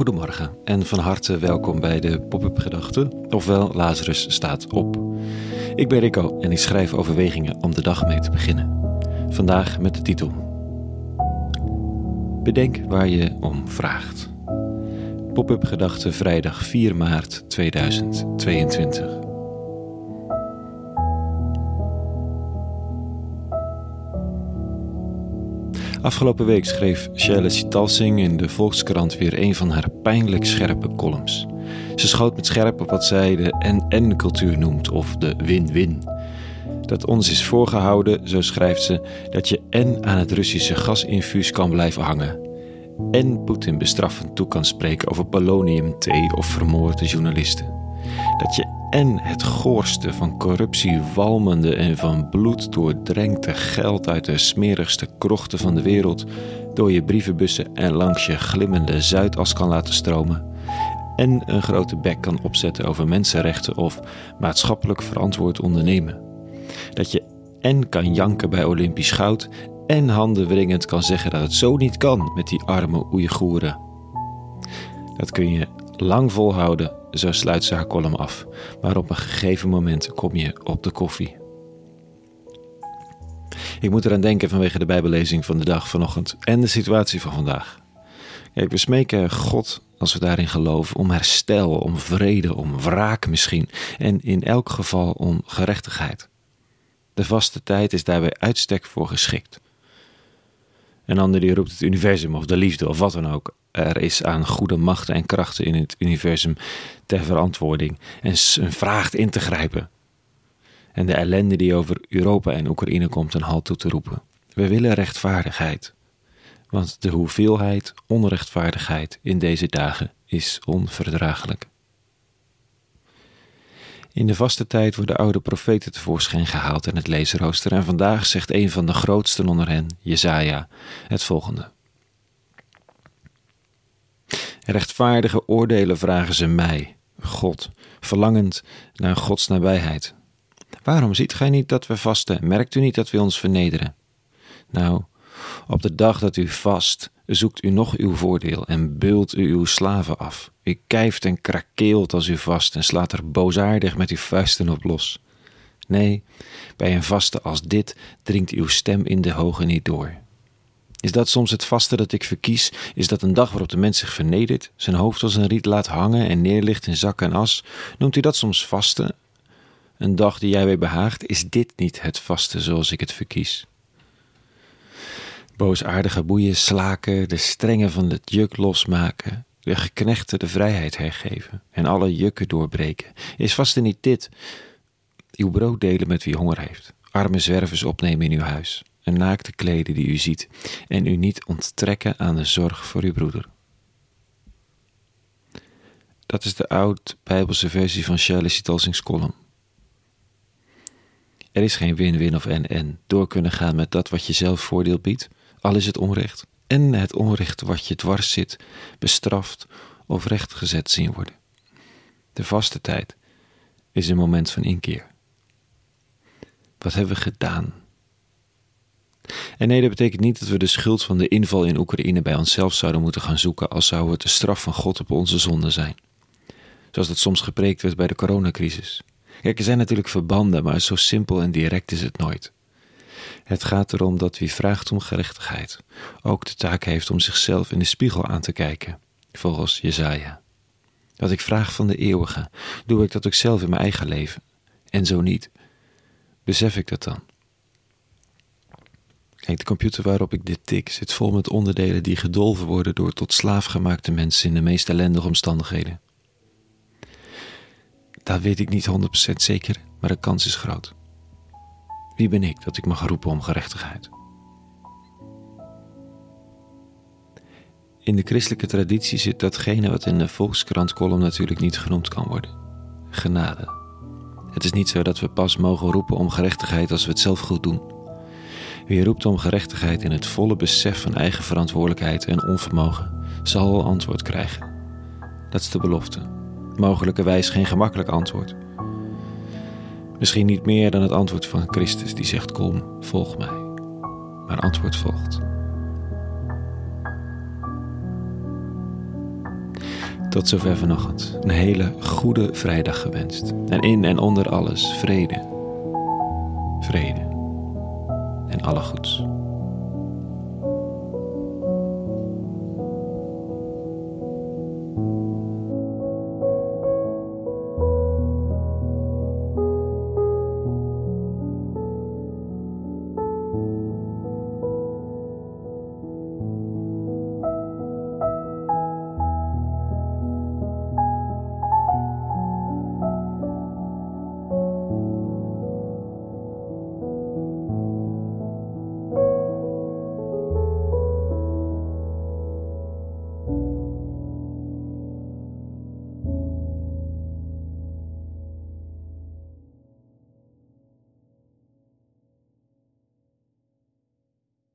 Goedemorgen en van harte welkom bij de Pop-up Gedachten, ofwel Lazarus staat op. Ik ben Rico en ik schrijf overwegingen om de dag mee te beginnen. Vandaag met de titel Bedenk waar je om vraagt. Pop-up Gedachten vrijdag 4 maart 2022. Afgelopen week schreef Shelle Sitalsing in de Volkskrant weer een van haar pijnlijk scherpe columns. Ze schoot met scherp op wat zij de en-en-cultuur noemt, of de win-win. Dat ons is voorgehouden, zo schrijft ze, dat je en aan het Russische gasinfuus kan blijven hangen. En Poetin bestraffend toe kan spreken over polonium-thee of vermoorde journalisten. Dat je en het goorste van corruptie walmende en van bloed doordrenkte geld uit de smerigste krochten van de wereld door je brievenbussen en langs je glimmende zuidas kan laten stromen. En een grote bek kan opzetten over mensenrechten of maatschappelijk verantwoord ondernemen. Dat je en kan janken bij Olympisch goud en handenwringend kan zeggen dat het zo niet kan met die arme Oeigoeren. Dat kun je lang volhouden zo sluit ze haar column af. Maar op een gegeven moment kom je op de koffie. Ik moet eraan denken vanwege de Bijbellezing van de dag vanochtend en de situatie van vandaag. Kijk, we smeken God, als we daarin geloven, om herstel, om vrede, om wraak misschien. En in elk geval om gerechtigheid. De vaste tijd is daarbij uitstek voor geschikt. Een ander die roept het universum of de liefde of wat dan ook er is aan goede machten en krachten in het universum ter verantwoording en vraagt in te grijpen. En de ellende die over Europa en Oekraïne komt een halt toe te roepen. We willen rechtvaardigheid. Want de hoeveelheid onrechtvaardigheid in deze dagen is onverdraaglijk. In de vaste tijd worden oude profeten tevoorschijn gehaald in het lezenrooster en vandaag zegt een van de grootsten onder hen, Jezaja, het volgende. Rechtvaardige oordelen vragen ze mij, God, verlangend naar Gods nabijheid. Waarom ziet gij niet dat we vasten? Merkt u niet dat we ons vernederen? Nou, op de dag dat u vast, zoekt u nog uw voordeel en beult u uw slaven af. U kijft en krakeelt als u vast en slaat er boosaardig met uw vuisten op los. Nee, bij een vaste als dit dringt uw stem in de hoge niet door. Is dat soms het vaste dat ik verkies? Is dat een dag waarop de mens zich vernedert, zijn hoofd als een riet laat hangen en neerligt in zak en as? Noemt u dat soms vaste? Een dag die jij weer behaagt? Is dit niet het vaste zoals ik het verkies? Boosaardige boeien slaken, de strengen van het juk losmaken, de geknechten de vrijheid hergeven en alle jukken doorbreken. Is vaste niet dit? Uw brood delen met wie honger heeft, arme zwervers opnemen in uw huis naakte kleden die u ziet, en u niet onttrekken aan de zorg voor uw broeder. Dat is de oud-Bijbelse versie van Shelley Talsing's column. Er is geen win-win of en-en. Door kunnen gaan met dat wat je zelf voordeel biedt, al is het onrecht, en het onrecht wat je dwars zit, bestraft of rechtgezet zien worden. De vaste tijd is een moment van inkeer. Wat hebben we gedaan en nee, dat betekent niet dat we de schuld van de inval in Oekraïne bij onszelf zouden moeten gaan zoeken, als zou het de straf van God op onze zonde zijn. Zoals dat soms gepreekt werd bij de coronacrisis. Kijk, er zijn natuurlijk verbanden, maar zo simpel en direct is het nooit. Het gaat erom dat wie vraagt om gerechtigheid ook de taak heeft om zichzelf in de spiegel aan te kijken, volgens Jezaja. Wat ik vraag van de eeuwige, doe ik dat ook zelf in mijn eigen leven. En zo niet. Besef ik dat dan? Kijk, de computer waarop ik dit tik zit vol met onderdelen die gedolven worden door tot slaaf gemaakte mensen in de meest ellendige omstandigheden. Dat weet ik niet 100% zeker, maar de kans is groot. Wie ben ik dat ik mag roepen om gerechtigheid? In de christelijke traditie zit datgene wat in de Volkskrant-column natuurlijk niet genoemd kan worden: genade. Het is niet zo dat we pas mogen roepen om gerechtigheid als we het zelf goed doen. Wie roept om gerechtigheid in het volle besef van eigen verantwoordelijkheid en onvermogen, zal antwoord krijgen. Dat is de belofte. Mogelijkerwijs geen gemakkelijk antwoord. Misschien niet meer dan het antwoord van Christus die zegt: Kom, volg mij. Maar antwoord volgt. Tot zover vanochtend. Een hele goede vrijdag gewenst. En in en onder alles vrede. Vrede. En alle goeds.